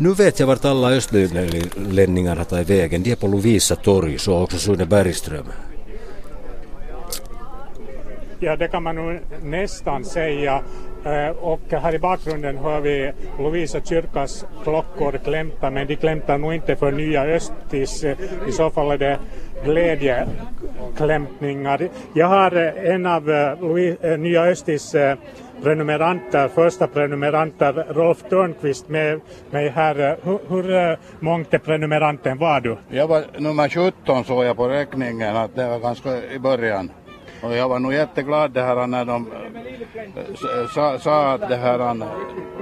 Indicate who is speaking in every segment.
Speaker 1: Nu vet jag vart alla östlänningarna tar vägen. De är på Lovisa torg, så också Sune Bergström.
Speaker 2: Ja, det kan man nog nästan säga. Eh, och här i bakgrunden hör vi Lovisa kyrkas klockor klämta, men de klämtar nog inte för nya Östis. I så fall är det glädjeklämtningar. Jag har en av eh, Louis, eh, Nya Östis prenumeranter, första prenumeranter, Rolf Törnqvist med mig här. Hur, hur mångt prenumeranten var du?
Speaker 3: Jag var nummer 17 såg jag på räkningen att det var ganska i början. Och jag var nog jätteglad det här när de sa, sa att det här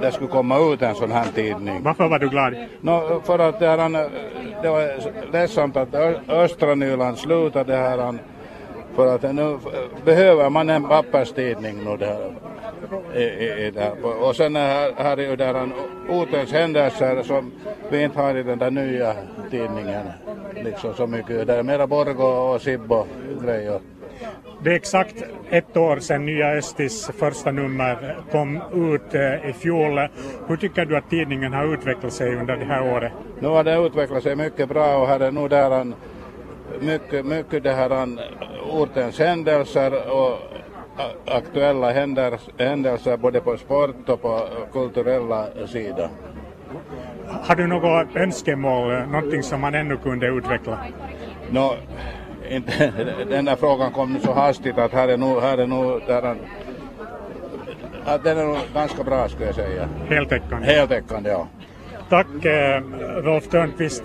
Speaker 3: det skulle komma ut en sån här tidning.
Speaker 2: Varför var du glad?
Speaker 3: No, för att det, här, det var ledsamt att östra Nyland slutade det här för att nu behöver man en papperstidning nu där. I, i, där. Och sen här, här är ju där ortens händelser som vi inte har i den där nya tidningen. Liksom så mycket. Det är mera Borgo och Sibbo grejer.
Speaker 2: Det är exakt ett år sedan Nya Östis första nummer kom ut eh, i fjol. Hur tycker du att tidningen har utvecklat sig under det här året?
Speaker 3: Nu har det utvecklat sig mycket bra och här är nu där mycket, mycket det här ortens händelser och aktuella händelser både på sport och på kulturella sidan.
Speaker 2: Har du något önskemål, någonting som man ännu kunde utveckla?
Speaker 3: No, inte, den där frågan kom nu så hastigt att här är nog, här är nog där att den är nog ganska bra skulle jag säga.
Speaker 2: Heltäckande?
Speaker 3: Heltäckande, ja.
Speaker 2: Tack eh, Rolf Törnqvist.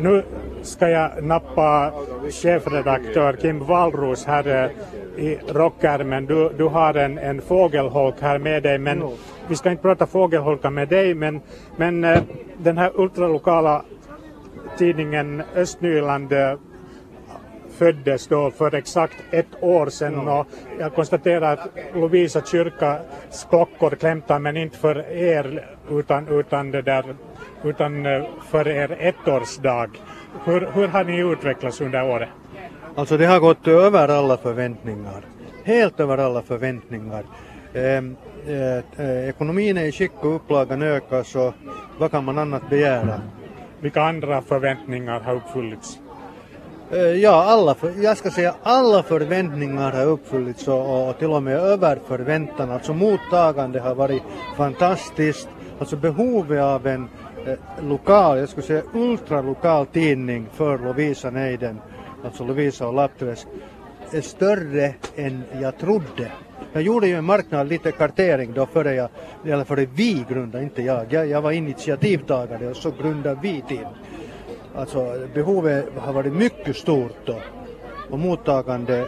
Speaker 2: Nu ska jag nappa chefredaktör Kim Wallros här eh, i rockärmen. Du, du har en, en fågelholk här med dig men vi ska inte prata fågelholkar med dig men, men eh, den här ultralokala tidningen Östnyland eh, föddes då för exakt ett år sedan och jag konstaterar att Lovisa kyrkas klockor klämtar men inte för er utan, utan, det där, utan eh, för er ettårsdag. Hur, hur har ni utvecklats under året?
Speaker 4: Alltså det har gått över alla förväntningar. Helt över alla förväntningar. Ehm, eh, eh, ekonomin är i skick och upplagan ökar så vad kan man annat begära?
Speaker 2: Vilka andra förväntningar har uppfyllts?
Speaker 4: Eh, ja, alla, jag ska säga alla förväntningar har uppfyllts och, och till och med över förväntan. Alltså mottagande har varit fantastiskt. Alltså behovet av en eh, lokal, jag skulle säga ultralokal tidning för Lovisa Neiden, alltså Lovisa och Lappträsk, är större än jag trodde. Jag gjorde ju en marknad, lite kartering då före jag, eller före vi grundade, inte jag. Jag, jag var initiativtagare och så grundade vi tidningen. Alltså behovet har varit mycket stort då. och mottagande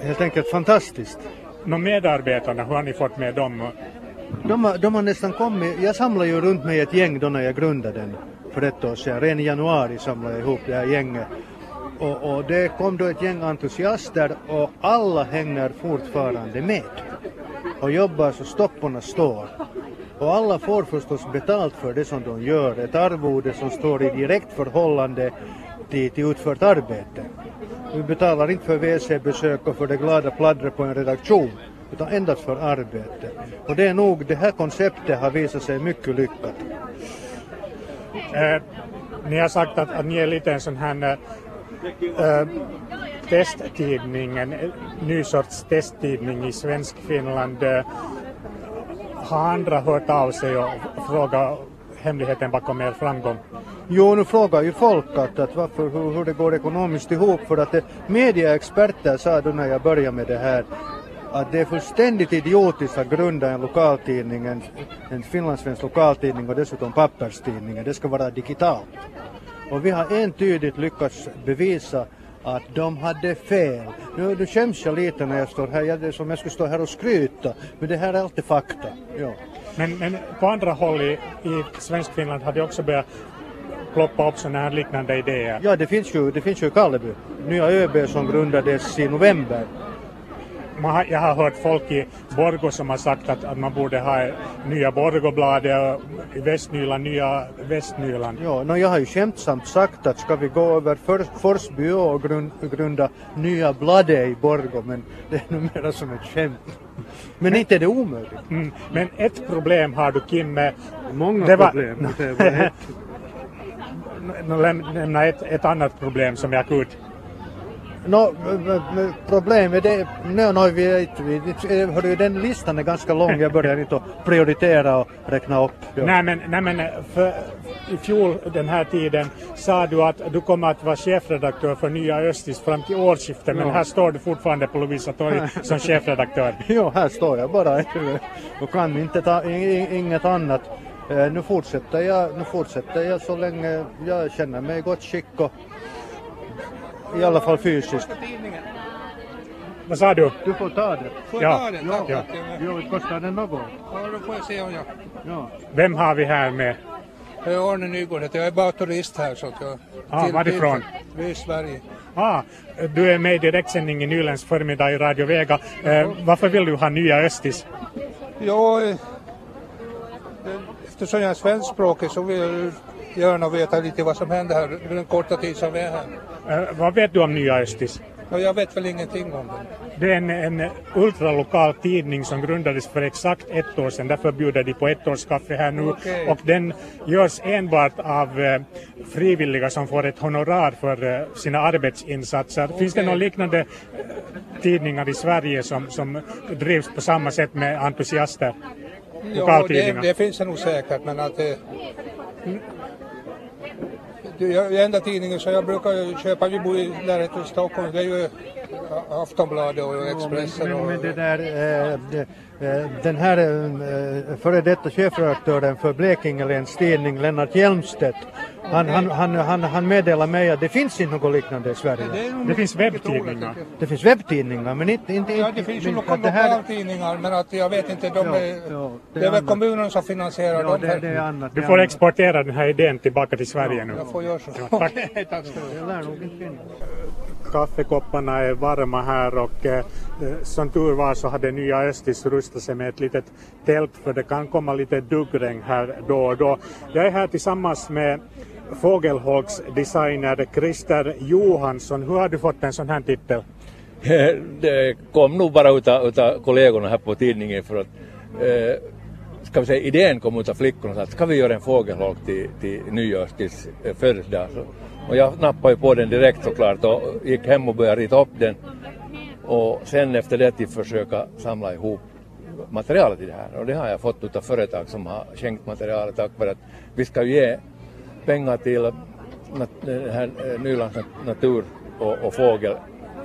Speaker 4: helt enkelt fantastiskt.
Speaker 2: Nå medarbetarna, hur har ni fått med dem?
Speaker 4: De de har nästan kommit, jag samlade ju runt mig ett gäng då när jag grundade den för ett år sedan. Redan i januari samlade jag ihop det här gänget. Och, och det kom då ett gäng entusiaster och alla hänger fortfarande med och jobbar så stopporna står. Och alla får förstås betalt för det som de gör, ett arvode som står i direkt förhållande till, till utfört arbete. Vi betalar inte för WC-besök och för det glada pladdret på en redaktion, utan endast för arbete. Och det är nog, det här konceptet har visat sig mycket lyckat.
Speaker 2: Eh, ni har sagt att, att ni är lite en sån här eh, testtidning, en ny sorts testtidning i svensk Finland. Eh, har andra hört av sig och frågat hemligheten bakom er framgång?
Speaker 4: Jo, nu frågar ju folk att, att varför, hur, hur det går ekonomiskt ihop för att mediaexperter sa då när jag började med det här att det är fullständigt idiotiskt att grunda en lokaltidning, en, en finlandssvensk lokaltidning och dessutom papperstidningen. Det ska vara digitalt. Och vi har entydigt lyckats bevisa att de hade fel. Nu, nu skäms jag lite när jag står här, jag, det är som jag skulle stå här och skryta, men det här är alltid fakta. Ja.
Speaker 2: Men, men på andra håll i, i Svenskfinland har det också börjat ploppa upp sådana här liknande idéer?
Speaker 4: Ja, det finns ju, det finns ju i Kalleby, nya ÖB som grundades i november
Speaker 2: man, jag har hört folk i Borgo som har sagt att, att man borde ha nya Borgobladet och i Västnyland nya Västnyland.
Speaker 4: Ja, no, jag har ju skämtsamt sagt att ska vi gå över för, Forsby och grund, grunda nya bladet i Borgo men det är numera som ett skämt. Men inte är det omöjligt.
Speaker 2: Mm. Men ett problem har du Kim med...
Speaker 4: Många
Speaker 2: Det var-
Speaker 4: problem. Det var ett-
Speaker 2: Nu läm- lämna ett, ett annat problem som är akut.
Speaker 4: M- problemet är, no, no, vi, vi, vi- hördu, den listan är ganska lång, jag börjar inte att prioritera och räkna upp. Ja.
Speaker 2: Nej men, nej men för, i fjol den här tiden sa du att du kommer att vara chefredaktör för Nya Östis fram till årsskiftet men
Speaker 4: Ja.
Speaker 2: här står du fortfarande på Lovisa torg som chefredaktör.
Speaker 4: Jo, här står jag bara och kan inte ta i- i- inget annat. Eh, Nu fortsätter, jag, nu fortsätter jag så länge jag känner mig i gott skick och i alla fall fysiskt.
Speaker 2: Vad sa du?
Speaker 4: Du får ta det.
Speaker 5: Får jag
Speaker 2: Ja,
Speaker 5: ta den?
Speaker 2: ja,
Speaker 5: Tack.
Speaker 2: ja.
Speaker 4: Jo, kostar det något?
Speaker 5: Ja, då får jag se om jag...
Speaker 4: Ja.
Speaker 2: Vem har vi här med?
Speaker 5: Jag är Arne Nygård heter jag. Är bara turist här så att jag...
Speaker 2: Ah, varifrån?
Speaker 5: Vi är i Sverige.
Speaker 2: Ah, du är med i direktsändning i Nylands förmiddag i Radio Vega. Eh, varför vill du ha Nya Östis?
Speaker 5: Ja, eh, eftersom jag är svenskspråkig så vill jag gärna veta lite vad som händer här under den korta tid som vi är här.
Speaker 2: Eh, vad vet du om Nya Östis?
Speaker 5: Ja, jag vet väl ingenting om det.
Speaker 2: Det är en, en ultralokal tidning som grundades för exakt ett år sedan. Därför bjuder de på ettårskaffe här nu.
Speaker 5: Okej.
Speaker 2: Och den görs enbart av eh, frivilliga som får ett honorar för eh, sina arbetsinsatser. Finns det några liknande eh, tidningar i Sverige som, som drivs på samma sätt med entusiaster?
Speaker 5: Ja, det, det finns det nog säkert men att det... Det är enda tidningen som jag brukar köpa, vi bor i närheten av Stockholm, det är ju Aftonbladet och Expressen
Speaker 4: Men,
Speaker 5: och...
Speaker 4: men det där, eh, det, eh, den här eh, före detta chefredaktören för Blekinge Läns Tidning, Lennart Hjelmstedt, han, han, han, han, han meddelar mig att det finns inte något liknande i Sverige.
Speaker 2: Det finns webbtidningar.
Speaker 4: Det finns webbtidningar men inte... inte,
Speaker 5: jag. Ja,
Speaker 4: inte
Speaker 5: det finns ju
Speaker 4: det
Speaker 5: lokaltidningar men att jag vet inte, de
Speaker 4: Ja,
Speaker 5: är,
Speaker 4: ja, det
Speaker 5: det
Speaker 4: är
Speaker 5: väl kommunen som finansierar
Speaker 4: Ja,
Speaker 5: dem.
Speaker 4: det, det är annat.
Speaker 2: Du
Speaker 4: det
Speaker 2: får
Speaker 4: annat.
Speaker 2: exportera den här idén tillbaka till Sverige nu.
Speaker 5: Jag får göra så.
Speaker 2: Ja, tack.
Speaker 5: Okej, tack ska du ha.
Speaker 4: Jag lär nog inte.
Speaker 2: Kaffekopparna är varma här och eh, som tur var så hade Nya Östis rustat sig med ett litet tält för det kan komma lite duggregn här då och då. Jag är här tillsammans med Fågelholks designer Christer Johansson. Hur har du fått en sån här titel?
Speaker 6: Eh, det kom nog bara utav, utav kollegorna här på tidningen för att eh, ska vi säga, idén kom utav flickorna så att ska vi göra en fågelholk till, till nyårstis eh, födelsedag så, och jag nappade ju på den direkt såklart och gick hem och började rita upp den och sen efter det till försöka samla ihop materialet i det här och det har jag fått utav företag som har skänkt materialet tack vare att vi ska ju ge pengar till nat- den här eh, Nylands natur och, och fågel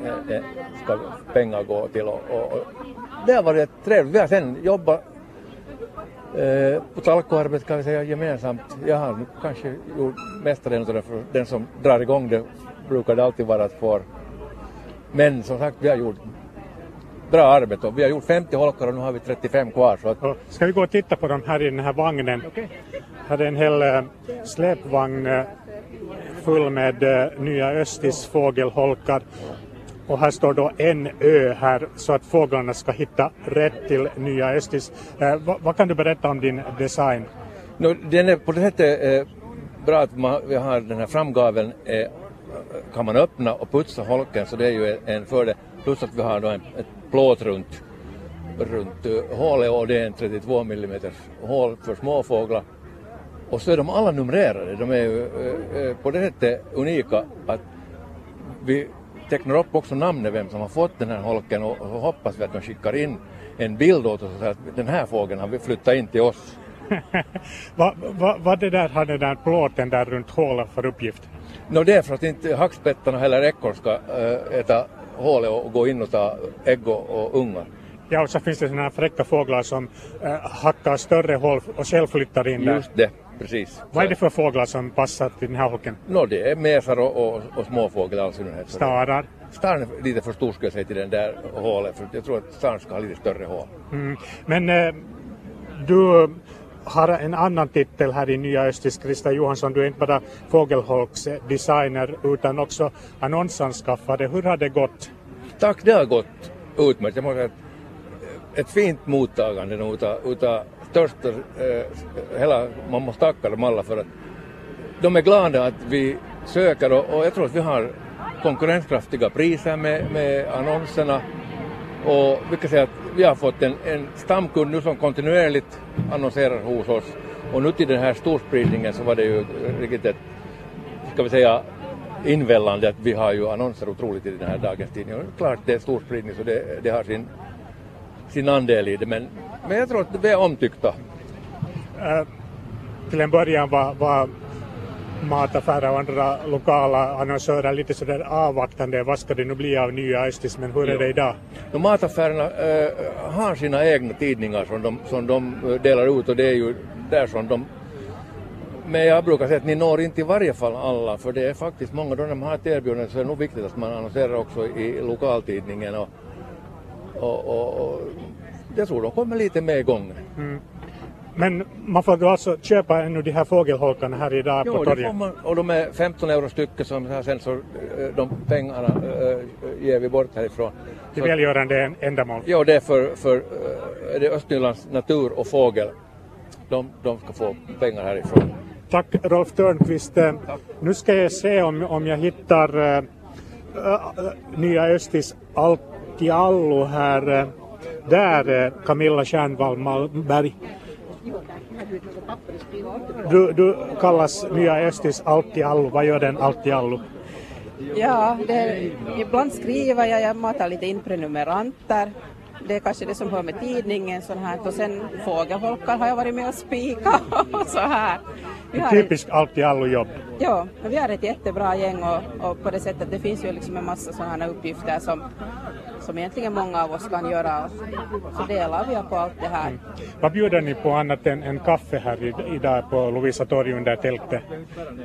Speaker 6: eh, eh, ska pengar gå till och, och, och det har varit trevligt. Vi har sen jobbat eh, på talkoarbete kan vi säga gemensamt. Jag har nu kanske av det för den som drar igång det brukar det alltid vara att få men som sagt vi har gjort bra arbete och vi har gjort 50 holkar och nu har vi 35 kvar så att
Speaker 2: ska vi gå och titta på dem här i den här vagnen? Här är en hel eh, släpvagn eh, full med eh, Nya Östis fågelholkar. Och här står då en ö här så att fåglarna ska hitta rätt till Nya Östis. Eh, vad, vad kan du berätta om din design?
Speaker 6: No, den är på det sättet eh, bra att man, vi har den här framgaveln eh, kan man öppna och putsa holken så det är ju en, fördel. Plus att vi har då en, ett plåt runt, runt eh, hålet och det är en 32 mm hål för småfåglar. Och så är de alla numrerade. De är ju eh, eh på det sättet unika att vi tecknar upp också namnet vem som har fått den här holken och, och hoppas vi att de skickar in en bild åt oss och säger att den här fågeln har flyttat in till oss.
Speaker 2: vad va, vad det där har den där plåten där runt hålet för uppgift?
Speaker 6: No det är för att inte hackspettarna eller ekorr ska äh, äta hålet och gå in och ta ägg och, och ungar.
Speaker 2: Ja, och så finns det sådana här fräcka fåglar som eh, hackar större hål och själv flyttar in där.
Speaker 6: Just det, precis.
Speaker 2: Vad är det för fåglar som passar till den här holken?
Speaker 6: No det är mesar och, och, och småfågel i all synnerhet. Så det-
Speaker 2: Starar?
Speaker 6: Staren är lite för stor skulle jag säga till den där hålet för jag tror att staren ska ha lite större hål.
Speaker 2: Mm. Men eh, du har en annan titel här i Nya Östis, Krista Johansson. Du är inte bara fågelholksdesigner utan också annonsanskaffare. Hur har det gått?
Speaker 6: Tack, det har gått utmärkt. Jag måste säga att ett fint mottagande utav, utav största, eh, hela, man måste tacka dem alla för att de är glada att vi söker och, och jag tror att vi har konkurrenskraftiga priser med, med annonserna och vi kan säga att vi har fått en, en stamkund nu som kontinuerligt annonserar hos oss och nu till den här storspridningen så var det ju riktigt ett, ska vi säga, invällande att vi har ju annonser otroligt i den här dagens tidning. Och klart det är storspridning så det, det har sin, sin andel i det men, men jag tror att vi är omtyckta.
Speaker 2: Äh, till en början var, var mataffärer och andra lokala annonsörer lite sådär avvaktande. Vad ska det nu bli av nya Östis? Men hur är det idag?
Speaker 6: No, mataffärerna äh, har sina egna tidningar som de, som de delar ut och det är ju där som de men jag brukar säga att ni når inte i varje fall alla för det är faktiskt många då de har ett erbjudande så är det nog viktigt att man annonserar också i lokaltidningen och, och, och, och jag tror de kommer lite med igång. Mm.
Speaker 2: Men man får då alltså köpa ännu de här fågelholkarna här idag
Speaker 6: jo,
Speaker 2: på torget?
Speaker 6: Jo, och de är 15 euro stycket som sen så de pengarna äh, ger vi bort härifrån.
Speaker 2: Till välgörande ändamål?
Speaker 6: Jo, det är för, för äh, det Östnylands natur och fågel. De, de ska få pengar härifrån.
Speaker 2: Tack Rolf Törnqvist. Tack. Nu ska jag se om, om jag hittar äh, Nya Östis Allt allo här. Där äh, Camilla Stjernvall Malmberg. Du, du kallas Nya Östis Allt i allo. Vad gör den Allt i allo?
Speaker 7: Ja, det, ibland skriver jag, jag matar lite in prenumeranter det är kanske det som hör med tidningen sån här och sen fågelholkar har jag varit med och spika och så här.
Speaker 2: Typiskt allt i allo jobb.
Speaker 7: Ja, vi har ett jättebra gäng och, och, på det sättet det finns ju liksom en massa sådana uppgifter som som egentligen många av oss kan göra. Så delar vi på allt det här. Mm.
Speaker 2: Vad bjuder ni på annat än, än kaffe här idag på Lovisa torg under tältet?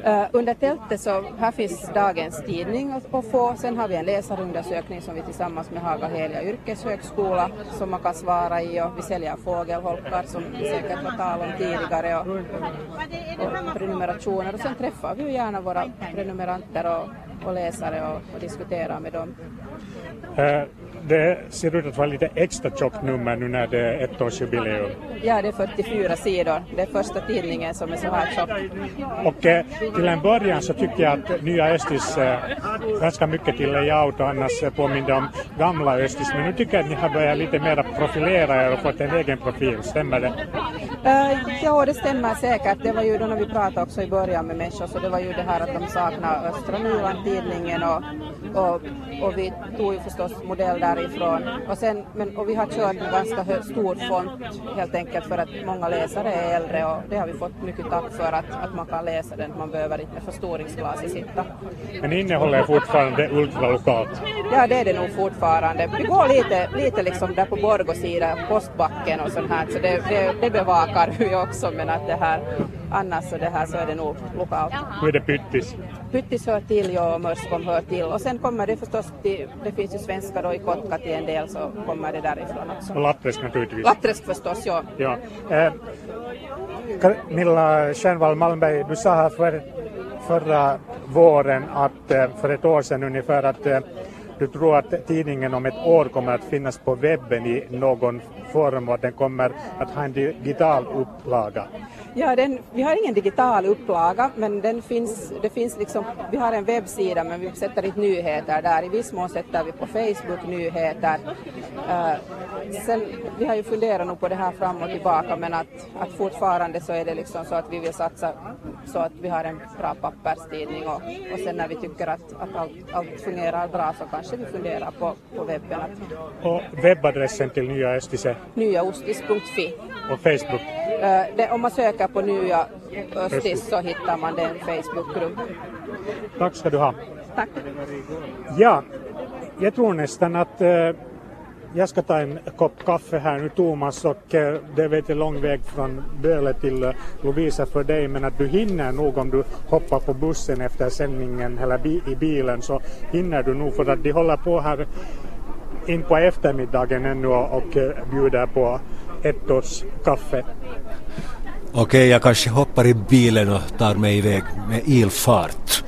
Speaker 7: Uh, under tältet så här finns dagens tidning att få. Sen har vi en läsarundersökning som vi tillsammans med Haga Helia yrkeshögskola som man kan svara i och vi säljer fågelholkar som vi säkert har talat om tidigare och, och prenumerationer och sen träffar vi ju gärna våra prenumeranter och, och läsare och, och diskuterar med dem.
Speaker 2: Uh, det ser ut att vara lite extra tjockt nummer nu när det är ettårsjubileum.
Speaker 7: Ja, det är 44 sidor. Det är första tidningen som är så här tjock.
Speaker 2: Och eh, till en början så tycker jag att nya Östis eh, ganska mycket till layout och annars eh, påminner om gamla Östis. Men nu tycker jag att ni har börjat lite mer profilera er och fått en egen profil. Stämmer det?
Speaker 7: Uh, ja, det stämmer säkert. Det var ju då när vi pratade också i början med människor så det var ju det här att de saknar Östra Nyland-tidningen och, och, och vi tog ju förstås modell därifrån. Och, sen, men, och vi har kört en ganska stor font helt enkelt för att många läsare är äldre och det har vi fått mycket tack för att, att man kan läsa den. Man behöver inte förstoringsglas i sitta.
Speaker 2: Men innehåller fortfarande ultralokalt?
Speaker 7: Ja, det är det nog fortfarande. Vi går lite, lite liksom där på Borgåsida, postbacken och sånt här, så det, det, det bevakar vi också, men att det här annars så, det här, så är det nog lokalt.
Speaker 2: Hur är det Pyttis?
Speaker 7: Pyttis hör till, ja, och Mörskom hör till. Och sen kommer det förstås till, det finns ju svenskar då i Kotka till en del, så kommer det därifrån också.
Speaker 2: Och Latträsk naturligtvis?
Speaker 7: Latträsk förstås, ja.
Speaker 2: ja. Eh, Milla Stjernvall Malmberg, du sa här för, förra våren att, eh, för ett år sedan ungefär, att eh, du tror att tidningen om ett år kommer att finnas på webben i någon form och att den kommer att ha en digital upplaga.
Speaker 7: Ja, den, vi har ingen digital upplaga, men den finns, det finns liksom, vi har en webbsida men vi sätter inte nyheter där. I viss mån sätter vi på Facebook nyheter. Uh, sen, vi har ju funderat nog på det här fram och tillbaka men att, att fortfarande så är det liksom så att vi vill satsa så att vi har en bra papperstidning och, och sen när vi tycker att, att allt, allt fungerar bra så kanske vi funderar på, på webben.
Speaker 2: Och webbadressen till Nya Östis är?
Speaker 7: Nyaostis.fi.
Speaker 2: Och Facebook?
Speaker 7: Uh, det, om man söker på Nya Östis så hittar man den Facebookgrupp.
Speaker 2: Tack ska du ha.
Speaker 7: Tack.
Speaker 2: Ja, jag tror nästan att uh, jag ska ta en kopp kaffe här nu Thomas och det vet jag lång väg från Böle till Lovisa för dig men att du hinner nog om du hoppar på bussen efter sändningen eller i bilen så hinner du nog för att de håller på här in på eftermiddagen ännu och, och bjuder på ettårs kaffe.
Speaker 1: Okej, jag kanske hoppar i bilen och tar mig iväg med ilfart.